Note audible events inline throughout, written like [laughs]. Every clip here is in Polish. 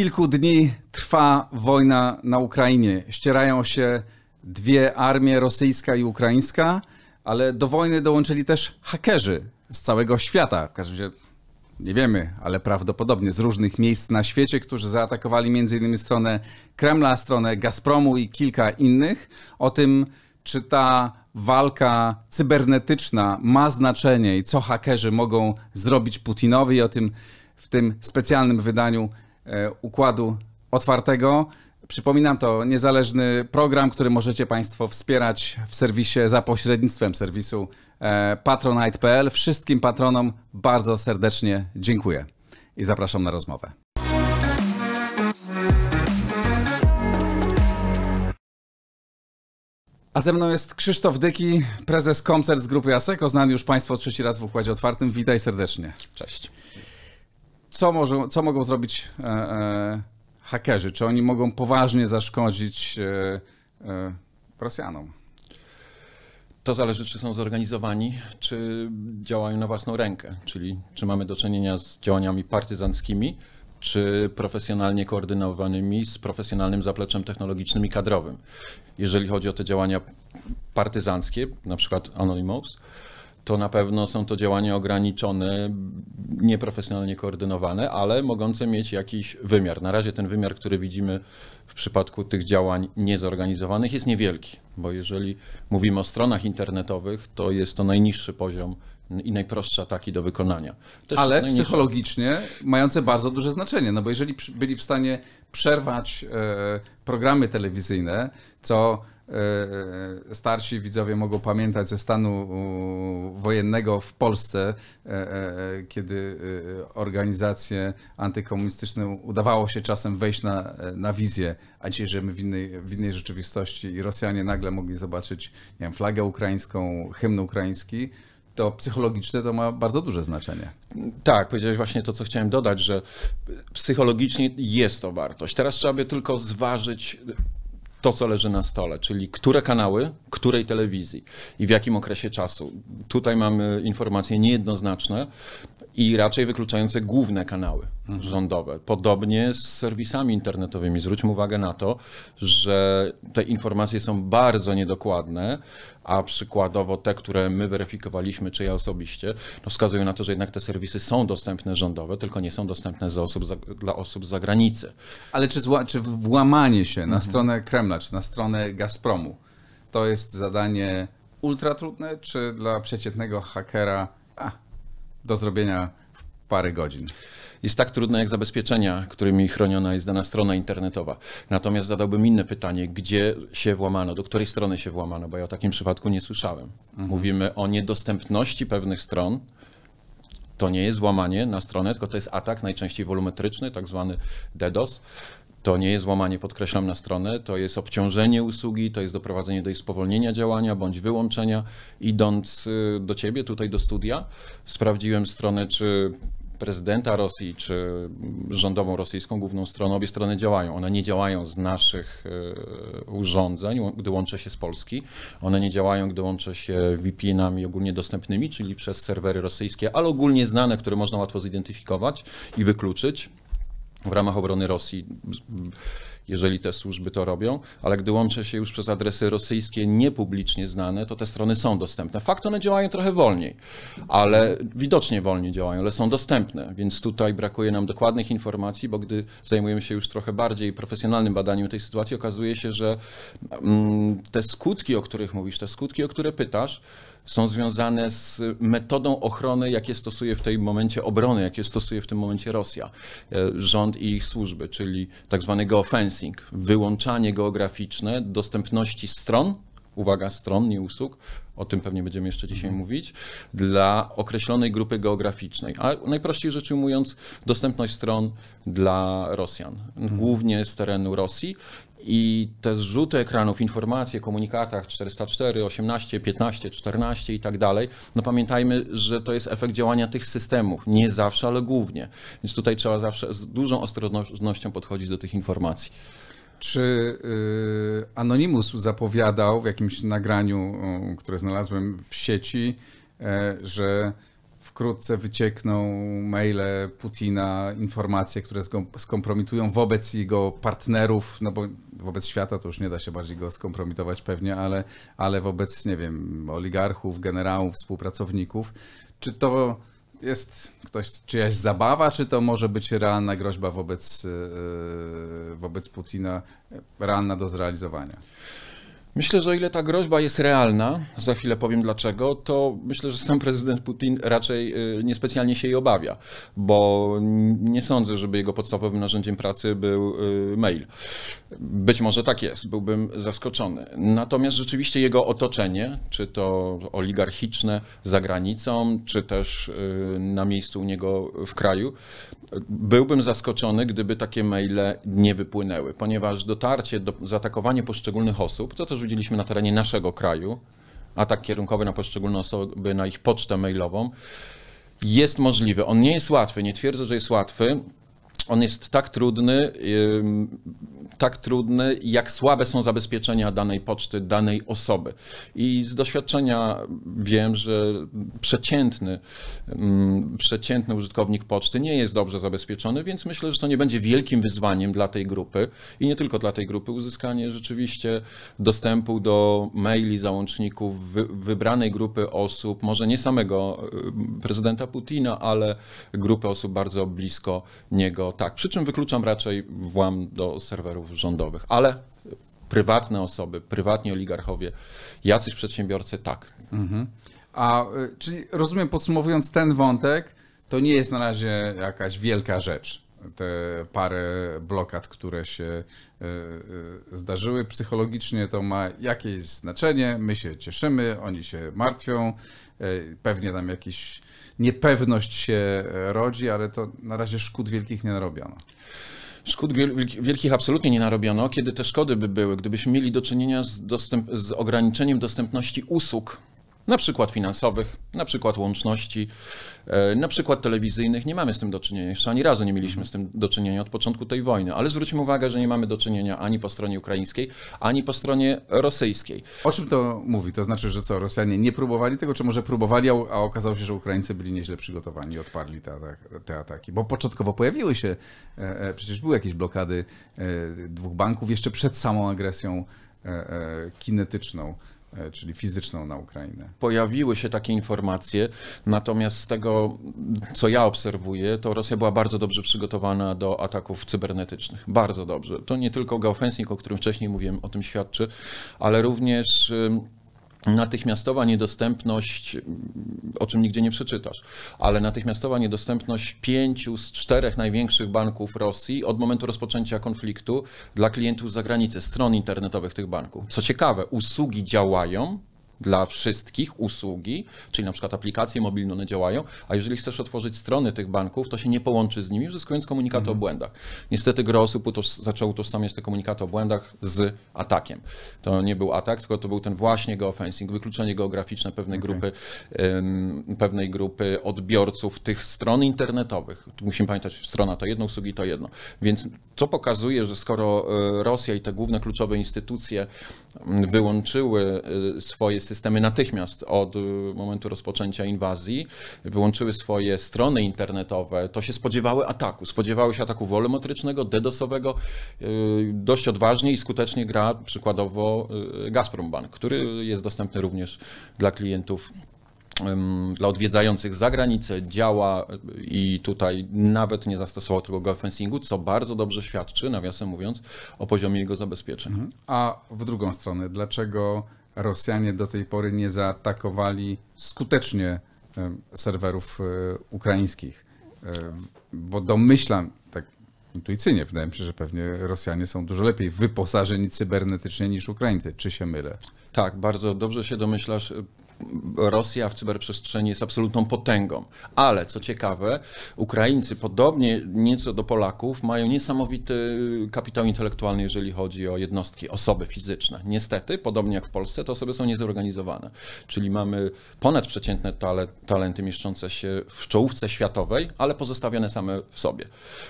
Kilku dni trwa wojna na Ukrainie. Ścierają się dwie armie, rosyjska i ukraińska, ale do wojny dołączyli też hakerzy z całego świata. W każdym razie nie wiemy, ale prawdopodobnie z różnych miejsc na świecie, którzy zaatakowali m.in. stronę Kremla, stronę Gazpromu i kilka innych. O tym, czy ta walka cybernetyczna ma znaczenie i co hakerzy mogą zrobić Putinowi, o tym w tym specjalnym wydaniu Układu Otwartego. Przypominam, to niezależny program, który możecie Państwo wspierać w serwisie za pośrednictwem serwisu e, patronite.pl. Wszystkim patronom bardzo serdecznie dziękuję i zapraszam na rozmowę. A ze mną jest Krzysztof Dyki, prezes Koncert z grupy Aseko, znany już Państwo trzeci raz w Układzie Otwartym. Witaj serdecznie. Cześć. Co, może, co mogą zrobić e, e, hakerzy? Czy oni mogą poważnie zaszkodzić e, e, Rosjanom? To zależy, czy są zorganizowani, czy działają na własną rękę, czyli czy mamy do czynienia z działaniami partyzanckimi, czy profesjonalnie koordynowanymi z profesjonalnym zapleczem technologicznym i kadrowym. Jeżeli chodzi o te działania partyzanckie, na przykład Anonymous, to na pewno są to działania ograniczone, nieprofesjonalnie koordynowane, ale mogące mieć jakiś wymiar. Na razie ten wymiar, który widzimy w przypadku tych działań niezorganizowanych jest niewielki, bo jeżeli mówimy o stronach internetowych, to jest to najniższy poziom i najprostsze ataki do wykonania. Też Ale psychologicznie mające bardzo duże znaczenie, no bo jeżeli byli w stanie przerwać e, programy telewizyjne, co starsi widzowie mogą pamiętać ze stanu wojennego w Polsce, e, e, kiedy organizacje antykomunistyczne udawało się czasem wejść na, na wizję, a dzisiaj żyjemy w innej, w innej rzeczywistości i Rosjanie nagle mogli zobaczyć nie wiem, flagę ukraińską, hymn ukraiński, to psychologiczne to ma bardzo duże znaczenie. Tak, powiedziałeś właśnie to, co chciałem dodać, że psychologicznie jest to wartość. Teraz trzeba by tylko zważyć to, co leży na stole, czyli które kanały, której telewizji i w jakim okresie czasu. Tutaj mamy informacje niejednoznaczne i raczej wykluczające główne kanały mhm. rządowe. Podobnie z serwisami internetowymi. Zwróćmy uwagę na to, że te informacje są bardzo niedokładne, a przykładowo te, które my weryfikowaliśmy, czy ja osobiście, no wskazują na to, że jednak te serwisy są dostępne rządowe, tylko nie są dostępne osób za, dla osób z zagranicy. Ale czy, zła, czy włamanie się na mhm. stronę Kremla, czy na stronę Gazpromu, to jest zadanie ultra trudne, czy dla przeciętnego hakera a, do zrobienia w parę godzin? jest tak trudne jak zabezpieczenia, którymi chroniona jest dana strona internetowa. Natomiast zadałbym inne pytanie, gdzie się włamano, do której strony się włamano, bo ja o takim przypadku nie słyszałem. Mhm. Mówimy o niedostępności pewnych stron, to nie jest włamanie na stronę, tylko to jest atak, najczęściej wolumetryczny, tak zwany DDoS. To nie jest włamanie, podkreślam, na stronę, to jest obciążenie usługi, to jest doprowadzenie do jej spowolnienia działania bądź wyłączenia. Idąc y, do ciebie, tutaj do studia, sprawdziłem stronę, czy prezydenta Rosji czy rządową rosyjską główną stroną, obie strony działają. One nie działają z naszych e, urządzeń, gdy łączę się z Polski. One nie działają, gdy łączę się VPN-ami ogólnie dostępnymi, czyli przez serwery rosyjskie, ale ogólnie znane, które można łatwo zidentyfikować i wykluczyć w ramach obrony Rosji jeżeli te służby to robią, ale gdy łączę się już przez adresy rosyjskie niepublicznie znane, to te strony są dostępne. Fakt, one działają trochę wolniej, ale widocznie wolniej działają, ale są dostępne, więc tutaj brakuje nam dokładnych informacji, bo gdy zajmujemy się już trochę bardziej profesjonalnym badaniem tej sytuacji, okazuje się, że mm, te skutki, o których mówisz, te skutki, o które pytasz, są związane z metodą ochrony, jakie stosuje w tym momencie obrony, jakie stosuje w tym momencie Rosja, e, rząd i ich służby, czyli tak zwany geofencing, wyłączanie geograficzne dostępności stron, uwaga, stron, nie usług, o tym pewnie będziemy jeszcze dzisiaj mhm. mówić, dla określonej grupy geograficznej. A najprościej rzecz ujmując, dostępność stron dla Rosjan, mhm. głównie z terenu Rosji i te zrzuty ekranów, informacje, komunikatach 404, 18, 15, 14 i tak dalej, no pamiętajmy, że to jest efekt działania tych systemów. Nie zawsze, ale głównie. Więc tutaj trzeba zawsze z dużą ostrożnością podchodzić do tych informacji. Czy y, Anonymous zapowiadał w jakimś nagraniu, które znalazłem w sieci, e, że wkrótce wyciekną maile Putina, informacje, które skom- skompromitują wobec jego partnerów, no bo wobec świata to już nie da się bardziej go skompromitować pewnie, ale, ale wobec, nie wiem, oligarchów, generałów, współpracowników. Czy to jest ktoś, czyjaś zabawa, czy to może być realna groźba wobec, yy, wobec Putina, realna do zrealizowania? Myślę, że o ile ta groźba jest realna, za chwilę powiem dlaczego, to myślę, że sam prezydent Putin raczej y, niespecjalnie się jej obawia, bo nie sądzę, żeby jego podstawowym narzędziem pracy był y, mail. Być może tak jest, byłbym zaskoczony. Natomiast rzeczywiście jego otoczenie, czy to oligarchiczne za granicą, czy też y, na miejscu u niego w kraju, byłbym zaskoczony, gdyby takie maile nie wypłynęły, ponieważ dotarcie, do, zaatakowanie poszczególnych osób, co też widzieliśmy na terenie naszego kraju, atak kierunkowy na poszczególne osoby, na ich pocztę mailową, jest możliwy. On nie jest łatwy, nie twierdzę, że jest łatwy. On jest tak trudny, tak trudny, jak słabe są zabezpieczenia danej poczty, danej osoby. I z doświadczenia wiem, że przeciętny, przeciętny użytkownik poczty nie jest dobrze zabezpieczony, więc myślę, że to nie będzie wielkim wyzwaniem dla tej grupy i nie tylko dla tej grupy, uzyskanie rzeczywiście dostępu do maili, załączników wy, wybranej grupy osób, może nie samego prezydenta Putina, ale grupy osób bardzo blisko niego. Tak, przy czym wykluczam raczej włam do serwerów rządowych, ale prywatne osoby, prywatni oligarchowie, jacyś przedsiębiorcy, tak. Mhm. A y, czyli rozumiem, podsumowując ten wątek, to nie jest na razie jakaś wielka rzecz. Te parę blokad, które się y, y, zdarzyły psychologicznie, to ma jakieś znaczenie. My się cieszymy, oni się martwią. Pewnie tam jakiś niepewność się rodzi, ale to na razie szkód wielkich nie narobiono. Szkód wielkich absolutnie nie narobiono. Kiedy te szkody by były, gdybyśmy mieli do czynienia z, dostęp, z ograniczeniem dostępności usług na przykład finansowych, na przykład łączności, e, na przykład telewizyjnych. Nie mamy z tym do czynienia. Jeszcze ani razu nie mieliśmy z tym do czynienia od początku tej wojny, ale zwróćmy uwagę, że nie mamy do czynienia ani po stronie ukraińskiej, ani po stronie rosyjskiej. O czym to mówi? To znaczy, że co, Rosjanie nie próbowali tego, czy może próbowali, a okazało się, że Ukraińcy byli nieźle przygotowani i odparli te, te ataki? Bo początkowo pojawiły się, e, e, przecież były jakieś blokady dwóch banków jeszcze przed samą agresją kinetyczną. E, czyli fizyczną na Ukrainę. Pojawiły się takie informacje, natomiast z tego, co ja obserwuję, to Rosja była bardzo dobrze przygotowana do ataków cybernetycznych. Bardzo dobrze. To nie tylko geofencing, o którym wcześniej mówiłem, o tym świadczy, ale również natychmiastowa niedostępność, o czym nigdzie nie przeczytasz, ale natychmiastowa niedostępność pięciu z czterech największych banków Rosji od momentu rozpoczęcia konfliktu dla klientów z zagranicy, stron internetowych tych banków. Co ciekawe, usługi działają, dla wszystkich usługi, czyli na przykład aplikacje mobilne one działają, a jeżeli chcesz otworzyć strony tych banków, to się nie połączy z nimi, uzyskując komunikaty mhm. o błędach. Niestety gro osób utoż, zaczęło utożsamiać te komunikaty o błędach z atakiem. To nie był atak, tylko to był ten właśnie geofencing, wykluczenie geograficzne pewnej okay. grupy, um, pewnej grupy odbiorców tych stron internetowych. Musimy pamiętać, strona to jedno, usługi to jedno. Więc to pokazuje, że skoro e, Rosja i te główne kluczowe instytucje wyłączyły e, swoje systemy natychmiast od y, momentu rozpoczęcia inwazji, wyłączyły swoje strony internetowe, to się spodziewały ataku. Spodziewały się ataku wolumetrycznego, DDoSowego. Y, dość odważnie i skutecznie gra przykładowo y, Gazprom Bank, który jest dostępny również dla klientów dla odwiedzających zagranicę działa i tutaj nawet nie zastosował tego geofencingu, co bardzo dobrze świadczy, nawiasem mówiąc, o poziomie jego zabezpieczeń. Mhm. A w drugą stronę, dlaczego Rosjanie do tej pory nie zaatakowali skutecznie serwerów e, ukraińskich. Bo domyślam, tak intuicyjnie, wydaje mi się, że pewnie Rosjanie są dużo lepiej wyposażeni cybernetycznie niż Ukraińcy. Czy się mylę? Tak, bardzo dobrze się domyślasz. Rosja w cyberprzestrzeni jest absolutną potęgą. Ale co ciekawe, Ukraińcy, podobnie nieco do Polaków, mają niesamowity kapitał intelektualny, jeżeli chodzi o jednostki, osoby fizyczne. Niestety, podobnie jak w Polsce, te osoby są niezorganizowane. Czyli mamy ponadprzeciętne talenty mieszczące się w czołówce światowej, ale pozostawione same w sobie.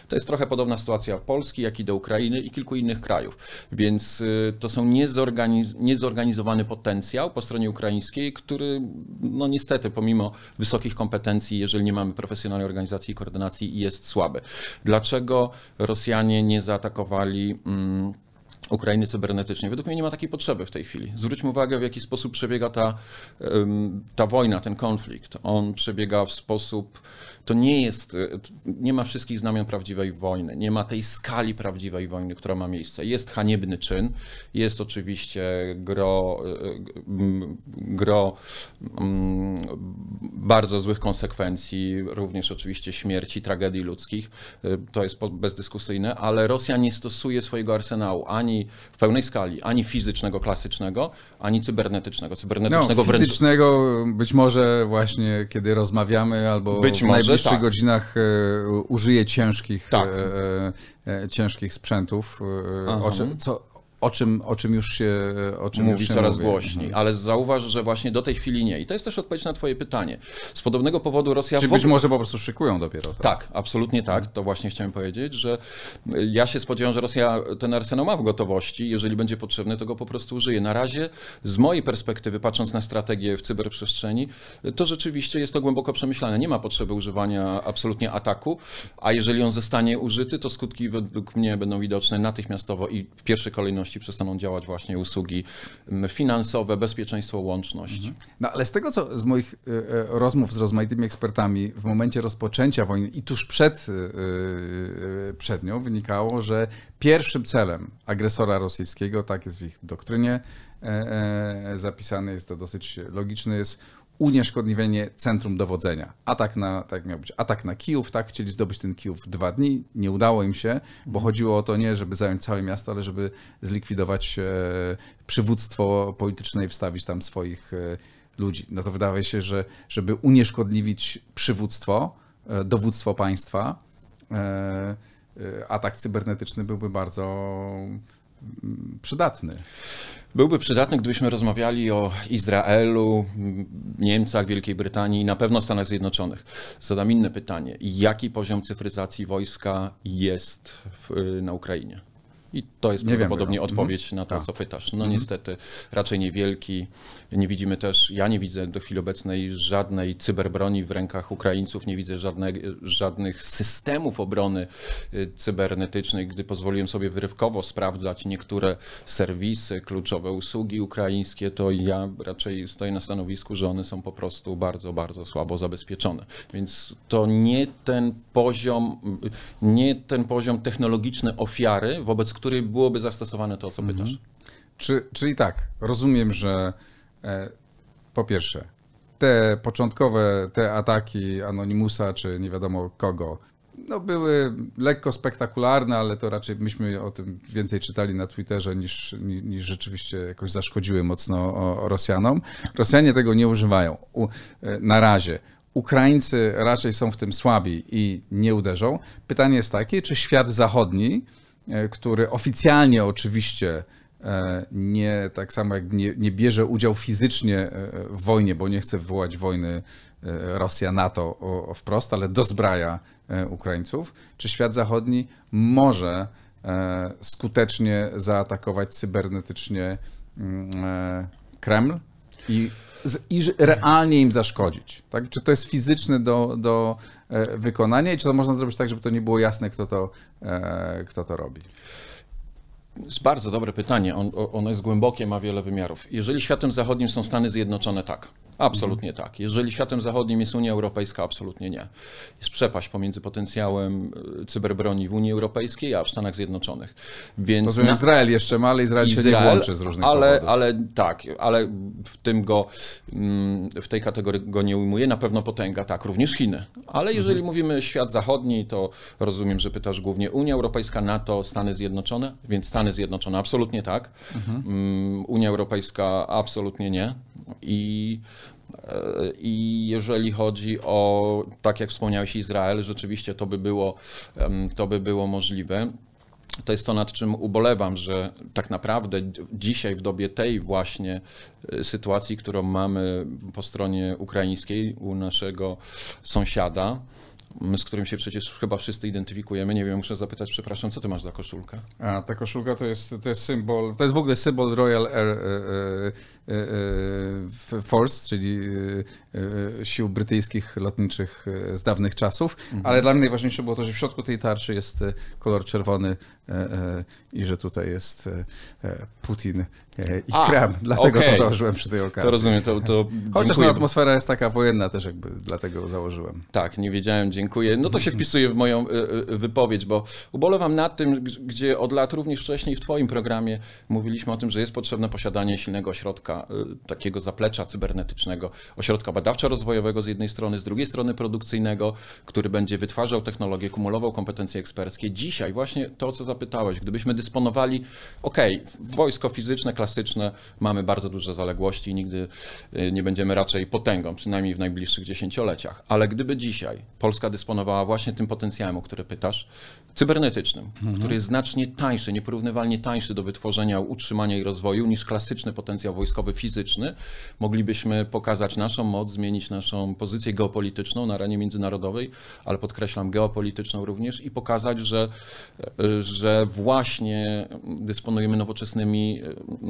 To jest trochę podobna sytuacja Polski, jak i do Ukrainy i kilku innych krajów. Więc y, to są niezorganiz niezorganizowany potencjał po stronie ukraińskiej, który który no niestety pomimo wysokich kompetencji, jeżeli nie mamy profesjonalnej organizacji i koordynacji, jest słaby. Dlaczego Rosjanie nie zaatakowali mm, Ukrainy cybernetycznie. Według mnie nie ma takiej potrzeby w tej chwili. Zwróćmy uwagę, w jaki sposób przebiega ta, ta wojna, ten konflikt. On przebiega w sposób, to nie jest, nie ma wszystkich znamion prawdziwej wojny, nie ma tej skali prawdziwej wojny, która ma miejsce. Jest haniebny czyn, jest oczywiście gro, gro bardzo złych konsekwencji, również oczywiście śmierci, tragedii ludzkich. To jest bezdyskusyjne, ale Rosja nie stosuje swojego arsenału ani w pełnej skali, ani fizycznego, klasycznego, ani cybernetycznego. Cybernetycznego no, fizycznego wręcz... być może właśnie kiedy rozmawiamy albo być w może, najbliższych tak. godzinach e, użyje ciężkich, tak. e, e, ciężkich sprzętów, e, o czym, co, o czym, o czym już się o czym mówi coraz mówi. głośniej, mhm. ale zauważ, że właśnie do tej chwili nie. I to jest też odpowiedź na twoje pytanie. Z podobnego powodu Rosja... Czy być może po prostu szykują dopiero to? Tak, absolutnie tak. To właśnie chciałem powiedzieć, że ja się spodziewam, że Rosja ten arsenał ma w gotowości. Jeżeli będzie potrzebny, to go po prostu użyje. Na razie z mojej perspektywy, patrząc na strategię w cyberprzestrzeni, to rzeczywiście jest to głęboko przemyślane. Nie ma potrzeby używania absolutnie ataku, a jeżeli on zostanie użyty, to skutki według mnie będą widoczne natychmiastowo i w pierwszej kolejności przestaną działać właśnie usługi mm, finansowe, bezpieczeństwo, łączność. Mhm. No ale z tego, co z moich e, e, rozmów z rozmaitymi ekspertami w momencie rozpoczęcia wojny i tuż przed, e, przed nią wynikało, że pierwszym celem agresora rosyjskiego, tak jest w ich doktrynie zapisane, jest to dosyć logiczne, jest unieszkodliwienie centrum dowodzenia. Atak na, tak miał być, atak na Kijów, tak, chcieli zdobyć ten Kijów w dwa dni, nie udało im się, bo mhm. chodziło o to nie, żeby zająć całe miasto, ale żeby zlikwidować e, przywództwo polityczne i wstawić tam swoich e, ludzi. No to wydaje się, że żeby unieszkodliwić przywództwo, e, dowództwo państwa, e, e, atak cybernetyczny byłby bardzo przydatny. Byłby przydatny, gdybyśmy rozmawiali o Izraelu, Niemcach, Wielkiej Brytanii i na pewno Stanach Zjednoczonych. Zadam inne pytanie. Jaki poziom cyfryzacji wojska jest w, na Ukrainie? I to jest nie prawdopodobnie wiem, odpowiedź na to, tak. co pytasz. No mhm. niestety raczej niewielki. Nie widzimy też, ja nie widzę do chwili obecnej żadnej cyberbroni w rękach Ukraińców, nie widzę żadne, żadnych systemów obrony y, cybernetycznej. Gdy pozwoliłem sobie wyrywkowo sprawdzać niektóre serwisy, kluczowe usługi ukraińskie, to ja raczej stoję na stanowisku, że one są po prostu bardzo, bardzo słabo zabezpieczone. Więc to nie ten poziom, nie ten poziom technologiczny ofiary, wobec której byłoby zastosowane to, o co pytasz. Mhm. Czy, czyli tak, rozumiem, że e, po pierwsze, te początkowe, te ataki Anonimusa, czy nie wiadomo kogo, no były lekko spektakularne, ale to raczej myśmy o tym więcej czytali na Twitterze niż, niż, rzeczywiście jakoś zaszkodziły mocno Rosjanom. Rosjanie tego nie używają u, e, na razie. Ukraińcy raczej są w tym słabi i nie uderzą. Pytanie jest takie, czy świat zachodni który oficjalnie oczywiście e, nie tak samo jak nie, nie bierze udziału fizycznie e, w wojnie, bo nie chce wywołać wojny Rosja-NATO wprost, ale dozbraja Ukraińców, czy świat zachodni może skutecznie zaatakować cybernetycznie mm, Kreml i i realnie im zaszkodzić. Tak? Czy to jest fizyczne do, do e, wykonania i czy to można zrobić tak, żeby to nie było jasne, kto to, e, kto to robi? Jest bardzo dobre pytanie. On, ono jest głębokie, ma wiele wymiarów. Jeżeli światem zachodnim są Stany Zjednoczone, tak. Absolutnie tak. Jeżeli światem zachodnim jest Unia Europejska, absolutnie nie. Jest przepaść pomiędzy potencjałem e, cyberbroni w Unii Europejskiej, a w Stanach Zjednoczonych. Więc to na... Izrael jeszcze ma, ale Izrael, Izrael się nie włączy z różnych ale, powodów. Ale tak, ale w tym go, mm, w tej kategorii go nie ujmuje. Na pewno potęga, tak, również Chiny. Ale jeżeli mhm. mówimy świat zachodni, to rozumiem, że pytasz głównie Unia Europejska, NATO, Stany Zjednoczone, więc Stany Zjednoczone absolutnie tak. Mhm. Mm, Unia Europejska absolutnie nie. I i jeżeli chodzi o, tak jak wspomniałeś, Izrael, rzeczywiście to by było, to by było możliwe. To jest to, nad czym ubolewam, że tak naprawdę dzisiaj, w dobie tej właśnie e, sytuacji, którą mamy po stronie ukraińskiej u naszego sąsiada, z którym się przecież chyba wszyscy identyfikujemy. Nie wiem, muszę zapytać, przepraszam, co ty masz za koszulkę? A ta koszulka to jest, to jest symbol, to jest w ogóle symbol Royal Air e, e, e, Force, czyli e, e, sił brytyjskich lotniczych e, z dawnych czasów, Mhm. ale dla mnie najważniejsze było to, że w środku tej tarczy jest e, kolor czerwony e, e, i że tutaj jest e, e, Putin e, i A, Krem, dlatego okej. to założyłem przy tej okazji. To rozumiem, to, to Chociaż dziękuję. no, atmosfera jest taka wojenna też jakby, dlatego założyłem. Tak, nie wiedziałem, dziękuję. No to się wpisuje w moją y, y, wypowiedź, bo ubolewam nad tym, gdzie od lat również wcześniej w Twoim programie mówiliśmy o tym, że jest potrzebne posiadanie silnego ośrodka, takiego zaplecza cybernetycznego, ośrodka badawczo-rozwojowego z jednej strony, z drugiej strony produkcyjnego, który będzie wytwarzał technologię, kumulował kompetencje eksperckie. Dzisiaj właśnie to, o co zapytałeś, gdybyśmy dysponowali, okej, wojsko fizyczne, klasyczne, mamy bardzo duże zaległości i nigdy y, nie będziemy raczej potęgą, przynajmniej w najbliższych dziesięcioleciach. Ale gdyby dzisiaj Polska dysponowała właśnie tym potencjałem, o który pytasz, cybernetycznym, który jest znacznie tańszy, nieporównywalnie tańszy do wytworzenia, utrzymania i rozwoju niż klasyczny potencjał wojskowy fizyczny, moglibyśmy pokazać naszą moc, zmienić naszą pozycję geopolityczną na arenie międzynarodowej, ale podkreślam geopolityczną również i pokazać, że, że właśnie dysponujemy nowoczesnymi,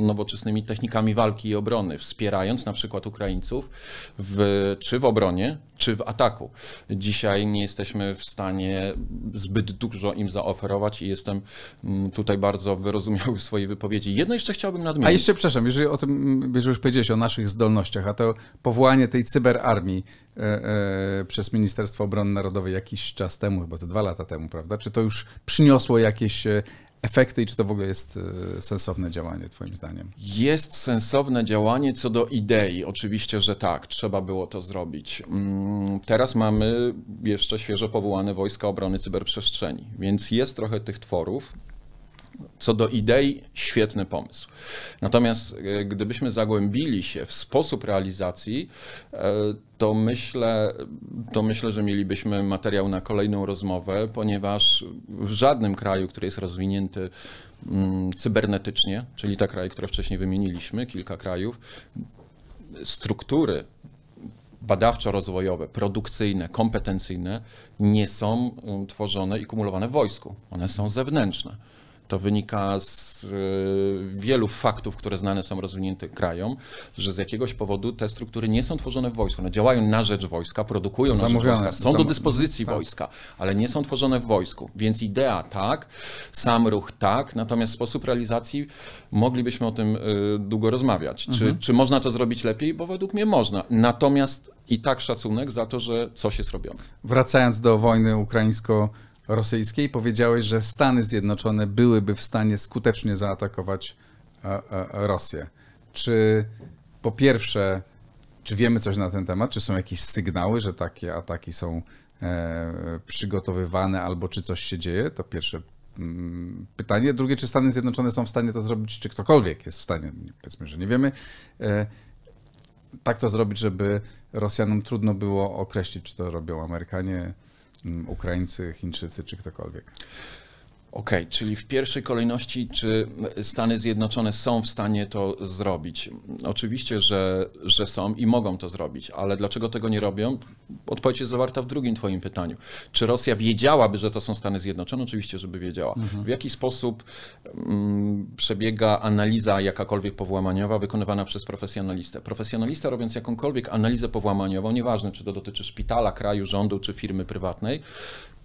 nowoczesnymi technikami walki i obrony, wspierając na przykład Ukraińców w, czy w obronie, czy w ataku. Dzisiaj nie jesteśmy w stanie zbyt dużo im zaoferować i jestem mm, tutaj bardzo wyrozumiały w swojej wypowiedzi. Jedno jeszcze chciałbym nadmienić. A jeszcze, przepraszam, jeżeli o tym, jeżeli już powiedziałeś o naszych zdolnościach, a to powołanie tej cyberarmii e, e, przez Ministerstwo Obrony Narodowej jakiś czas temu, chyba ze dwa lata temu, prawda? Czy to już przyniosło jakieś e, efekty i czy to w ogóle jest e, sensowne działanie, twoim zdaniem? Jest sensowne działanie co do idei. Oczywiście, że tak, trzeba było to zrobić. Mm, Teraz mamy jeszcze świeżo powołane Wojska Obrony Cyberprzestrzeni, więc jest trochę tych tworów. Co do idei, świetny pomysł. Natomiast e, gdybyśmy zagłębili się w sposób realizacji, e, to myślę, to myślę, że mielibyśmy materiał na kolejną rozmowę, ponieważ w żadnym kraju, który jest rozwinięty mm, cybernetycznie, czyli te kraje, które wcześniej wymieniliśmy, kilka krajów, struktury badawczo-rozwojowe, produkcyjne, kompetencyjne nie są um, tworzone i kumulowane w wojsku. One są zewnętrzne. To wynika z y, wielu faktów, które znane są rozwiniętym krajom, że z jakiegoś powodu te struktury nie są tworzone w wojsku. One działają na rzecz wojska, produkują na rzecz wojska, są do dyspozycji tak. wojska, ale nie są tworzone w wojsku. Więc idea tak, sam ruch tak, natomiast sposób realizacji moglibyśmy o tym y, długo rozmawiać. Czy, czy można to zrobić lepiej? Bo według mnie można. Natomiast i tak szacunek za to, że coś jest robione. Wracając do wojny ukraińsko-rosyjskiej, powiedziałeś, że Stany Zjednoczone byłyby w stanie skutecznie zaatakować e, e, Rosję. Czy po pierwsze, czy wiemy coś na ten temat? Czy są jakieś sygnały, że takie ataki są e, przygotowywane albo czy coś się dzieje? To pierwsze mm, pytanie. Drugie, czy Stany Zjednoczone są w stanie to zrobić, czy ktokolwiek jest w stanie, powiedzmy, że nie wiemy, tak to zrobić, żeby Rosjanom trudno było określić, czy to robią Amerykanie, Ukraińcy, Chińczycy, czy ktokolwiek. Okej, czyli w pierwszej kolejności, czy Stany Zjednoczone są w stanie to zrobić? Oczywiście, że, że są i mogą to zrobić, ale dlaczego tego nie robią? Odpowiedź jest zawarta w drugim Twoim pytaniu. Czy Rosja wiedziałaby, że to są Stany Zjednoczone? Oczywiście, żeby wiedziała. W jaki sposób mm, przebiega analiza jakakolwiek powłamaniowa wykonywana przez profesjonalistę? Profesjonalista, robiąc jakąkolwiek analizę powłamaniową, nieważne czy to dotyczy szpitala, kraju, rządu czy firmy prywatnej,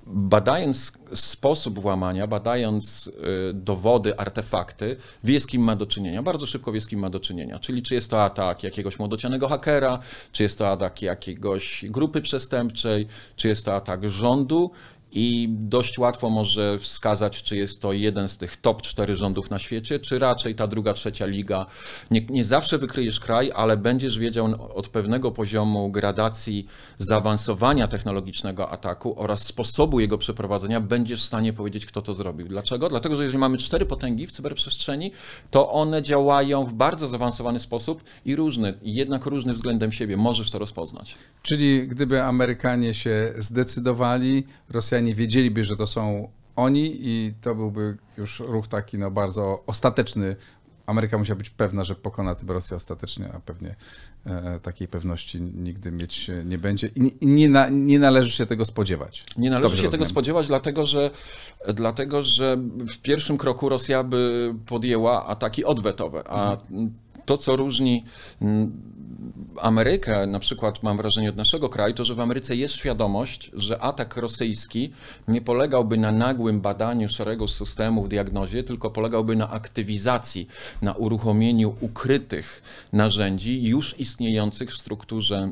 badając sposób włamania, badając y, dowody, artefakty, wie z kim ma do czynienia. Bardzo szybko wie z kim ma do czynienia. Czyli czy jest to atak jakiegoś młodocianego hakera, czy jest to atak jakiegoś grupy przestępczej, czy jest to atak rządu i dość łatwo może wskazać, czy jest to jeden z tych top cztery rządów na świecie, czy raczej ta druga, trzecia liga. Nie, nie zawsze wykryjesz kraj, ale będziesz wiedział od pewnego poziomu gradacji zaawansowania technologicznego ataku oraz sposobu jego przeprowadzenia, będziesz w stanie powiedzieć, kto to zrobił. Dlaczego? Dlatego, że jeżeli mamy cztery potęgi w cyberprzestrzeni, to one działają w bardzo zaawansowany sposób i różny, jednak różny względem siebie. Możesz to rozpoznać. Czyli gdyby Amerykanie się zdecydowali, Rosjanie wiedzieliby, że to są oni i to byłby już ruch taki no bardzo ostateczny Ameryka musiała być pewna, że pokona tym Rosję ostatecznie, a pewnie e, takiej pewności nigdy mieć nie będzie i nie, na, nie należy się tego spodziewać. Nie należy Dobrze się rozumiem. tego spodziewać, dlatego że, dlatego że w pierwszym kroku Rosja by podjęła ataki odwetowe, a mhm. to, co różni Amerykę, na przykład mam wrażenie od naszego kraju, to że w Ameryce jest świadomość, że atak rosyjski nie polegałby na nagłym badaniu szeregu systemów, diagnozie, tylko polegałby na aktywizacji, na uruchomieniu ukrytych narzędzi już istniejących w strukturze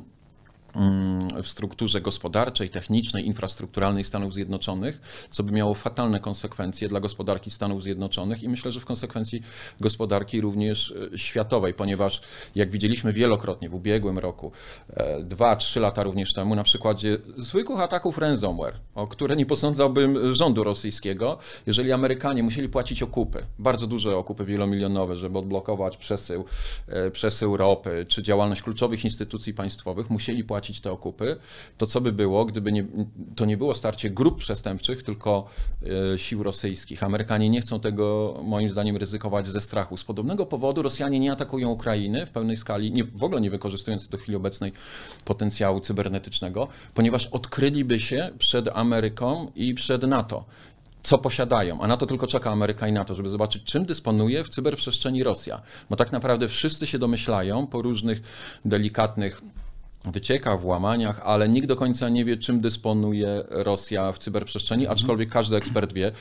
w strukturze gospodarczej, technicznej, infrastrukturalnej Stanów Zjednoczonych, co by miało fatalne konsekwencje dla gospodarki Stanów Zjednoczonych i myślę, że w konsekwencji gospodarki również e, światowej, ponieważ jak widzieliśmy wielokrotnie w ubiegłym roku, e, dwa, trzy lata również temu, na przykładzie zwykłych ataków ransomware, o które nie posądzałbym rządu rosyjskiego, jeżeli Amerykanie musieli płacić okupy, bardzo duże okupy wielomilionowe, żeby odblokować przesył, e, przesył ropy, czy działalność kluczowych instytucji państwowych, musieli płacić płacić te okupy, to co by było, gdyby nie, to nie było starcie grup przestępczych, tylko e, sił rosyjskich. Amerykanie nie chcą tego, moim zdaniem, ryzykować ze strachu. Z podobnego powodu Rosjanie nie atakują Ukrainy w pełnej skali, nie, w ogóle nie wykorzystując do chwili obecnej potencjału cybernetycznego, ponieważ odkryliby się przed Ameryką i przed NATO co posiadają, a na to tylko czeka Ameryka i NATO, żeby zobaczyć, czym dysponuje w cyberprzestrzeni Rosja. Bo tak naprawdę wszyscy się domyślają po różnych delikatnych wycieka w łamaniach, ale nikt do końca nie wie, czym dysponuje Rosja w cyberprzestrzeni, mhm. aczkolwiek każdy ekspert wie,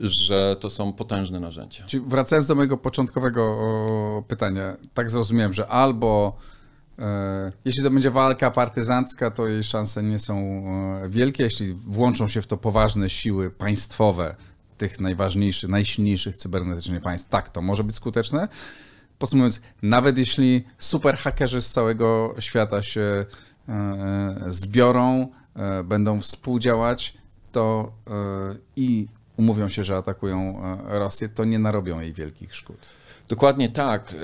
że to są potężne narzędzia. Czyli wracając do mojego początkowego pytania, tak zrozumiałem, że albo e, jeśli to będzie walka partyzancka, to jej szanse nie są e, wielkie. Jeśli włączą się w to poważne siły państwowe tych najważniejszych, najsilniejszych cybernetycznie państw, tak, to może być skuteczne. Podsumowując, nawet jeśli super hakerzy z całego świata się e, e, zbiorą, e, będą współdziałać, to i umówią się, że atakują Rosję, to nie narobią jej wielkich szkód. Dokładnie tak.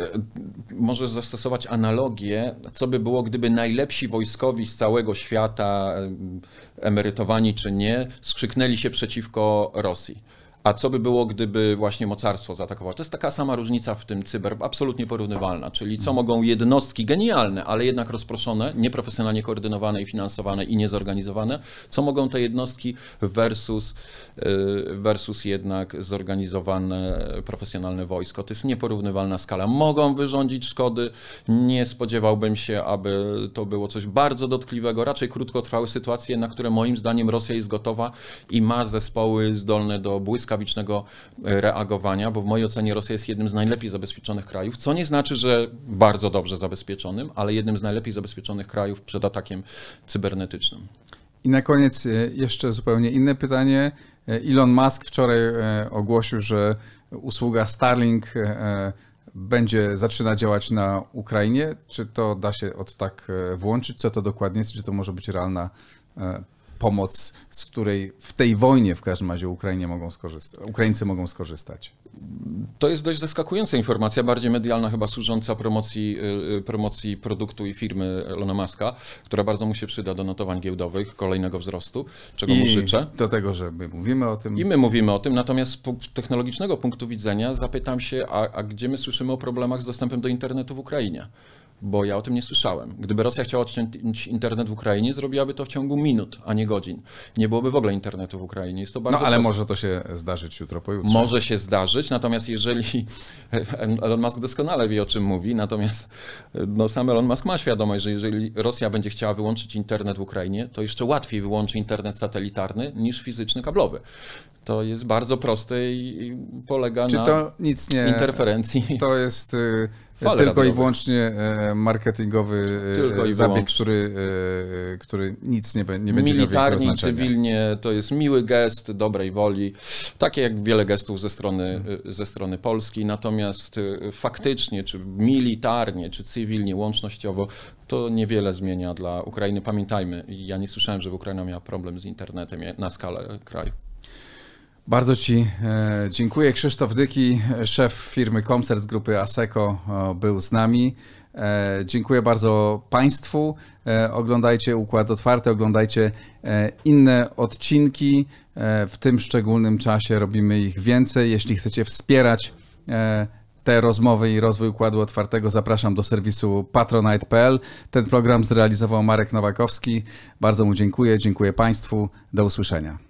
Możesz zastosować analogię, co by było, gdyby najlepsi wojskowi z całego świata, emerytowani czy nie, skrzyknęli się przeciwko Rosji. A co by było, gdyby właśnie mocarstwo zaatakowało? To jest taka sama różnica w tym cyber, absolutnie porównywalna. Czyli co mogą jednostki genialne, ale jednak rozproszone, nieprofesjonalnie koordynowane i finansowane i niezorganizowane, co mogą te jednostki versus, y, versus jednak zorganizowane, profesjonalne wojsko. To jest nieporównywalna skala. Mogą wyrządzić szkody. Nie spodziewałbym się, aby to było coś bardzo dotkliwego. Raczej krótkotrwałe sytuacje, na które moim zdaniem Rosja jest gotowa i ma zespoły zdolne do błyskawicznego błyskawicznego e, reagowania, bo w mojej ocenie Rosja jest jednym z najlepiej zabezpieczonych krajów, co nie znaczy, że bardzo dobrze zabezpieczonym, ale jednym z najlepiej zabezpieczonych krajów przed atakiem cybernetycznym. I na koniec e, jeszcze zupełnie inne pytanie. E, Elon Musk wczoraj ogłosił, że usługa Starlink będzie zaczyna działać na Ukrainie. Czy to da się od tak włączyć? Co to dokładnie jest? Czy to może być realna pomoc, z której w tej wojnie w każdym razie Ukrainie mogą skorzystać, Ukraińcy mogą skorzystać. To jest dość zaskakująca informacja, bardziej medialna chyba służąca promocji, y, y, promocji produktu i firmy Elona Muska, która bardzo mu się przyda do notowań giełdowych, kolejnego wzrostu, czego I mu życzę. do tego, że my mówimy o tym. I my mówimy o tym, natomiast z technologicznego punktu widzenia zapytam się, a, a gdzie my słyszymy o problemach z dostępem do internetu w Ukrainie? Bo ja o tym nie słyszałem. Gdyby Rosja chciała odciąć internet w Ukrainie, zrobiłaby to w ciągu minut, a nie godzin. Nie byłoby w ogóle internetu w Ukrainie. Jest to bardzo no ale proste. może to się zdarzyć jutro, pojutrze. Może się zdarzyć, natomiast jeżeli [laughs] Elon Musk doskonale wie, o czym mówi, natomiast no, sam Elon Musk ma świadomość, że jeżeli Rosja będzie chciała wyłączyć internet w Ukrainie, to jeszcze łatwiej wyłączy internet satelitarny niż fizyczny kablowy. To jest bardzo proste i polega Czy na to nic nie, interferencji. To jest y, Fale tylko radiowe. i wyłącznie e, marketingowy e, tylko zabieg, który, e, który nic nie, nie będzie Militarnie miał i cywilnie to jest miły gest dobrej woli, takie jak wiele gestów ze strony, ze strony Polski, natomiast faktycznie, czy militarnie, czy cywilnie, łącznościowo, to niewiele zmienia dla Ukrainy. Pamiętajmy, ja nie słyszałem, żeby Ukraina miała problem z internetem na skalę kraju. Bardzo Ci e, dziękuję. Krzysztof Dyki, szef firmy Comcert z grupy ASECO był z nami. E, dziękuję bardzo Państwu. E, oglądajcie Układ Otwarty, oglądajcie inne odcinki. W tym szczególnym czasie robimy ich więcej. Jeśli chcecie wspierać te rozmowy i rozwój układu otwartego, zapraszam do serwisu patronite.pl. Ten program zrealizował Marek Nowakowski. Bardzo mu dziękuję, dziękuję Państwu. Do usłyszenia.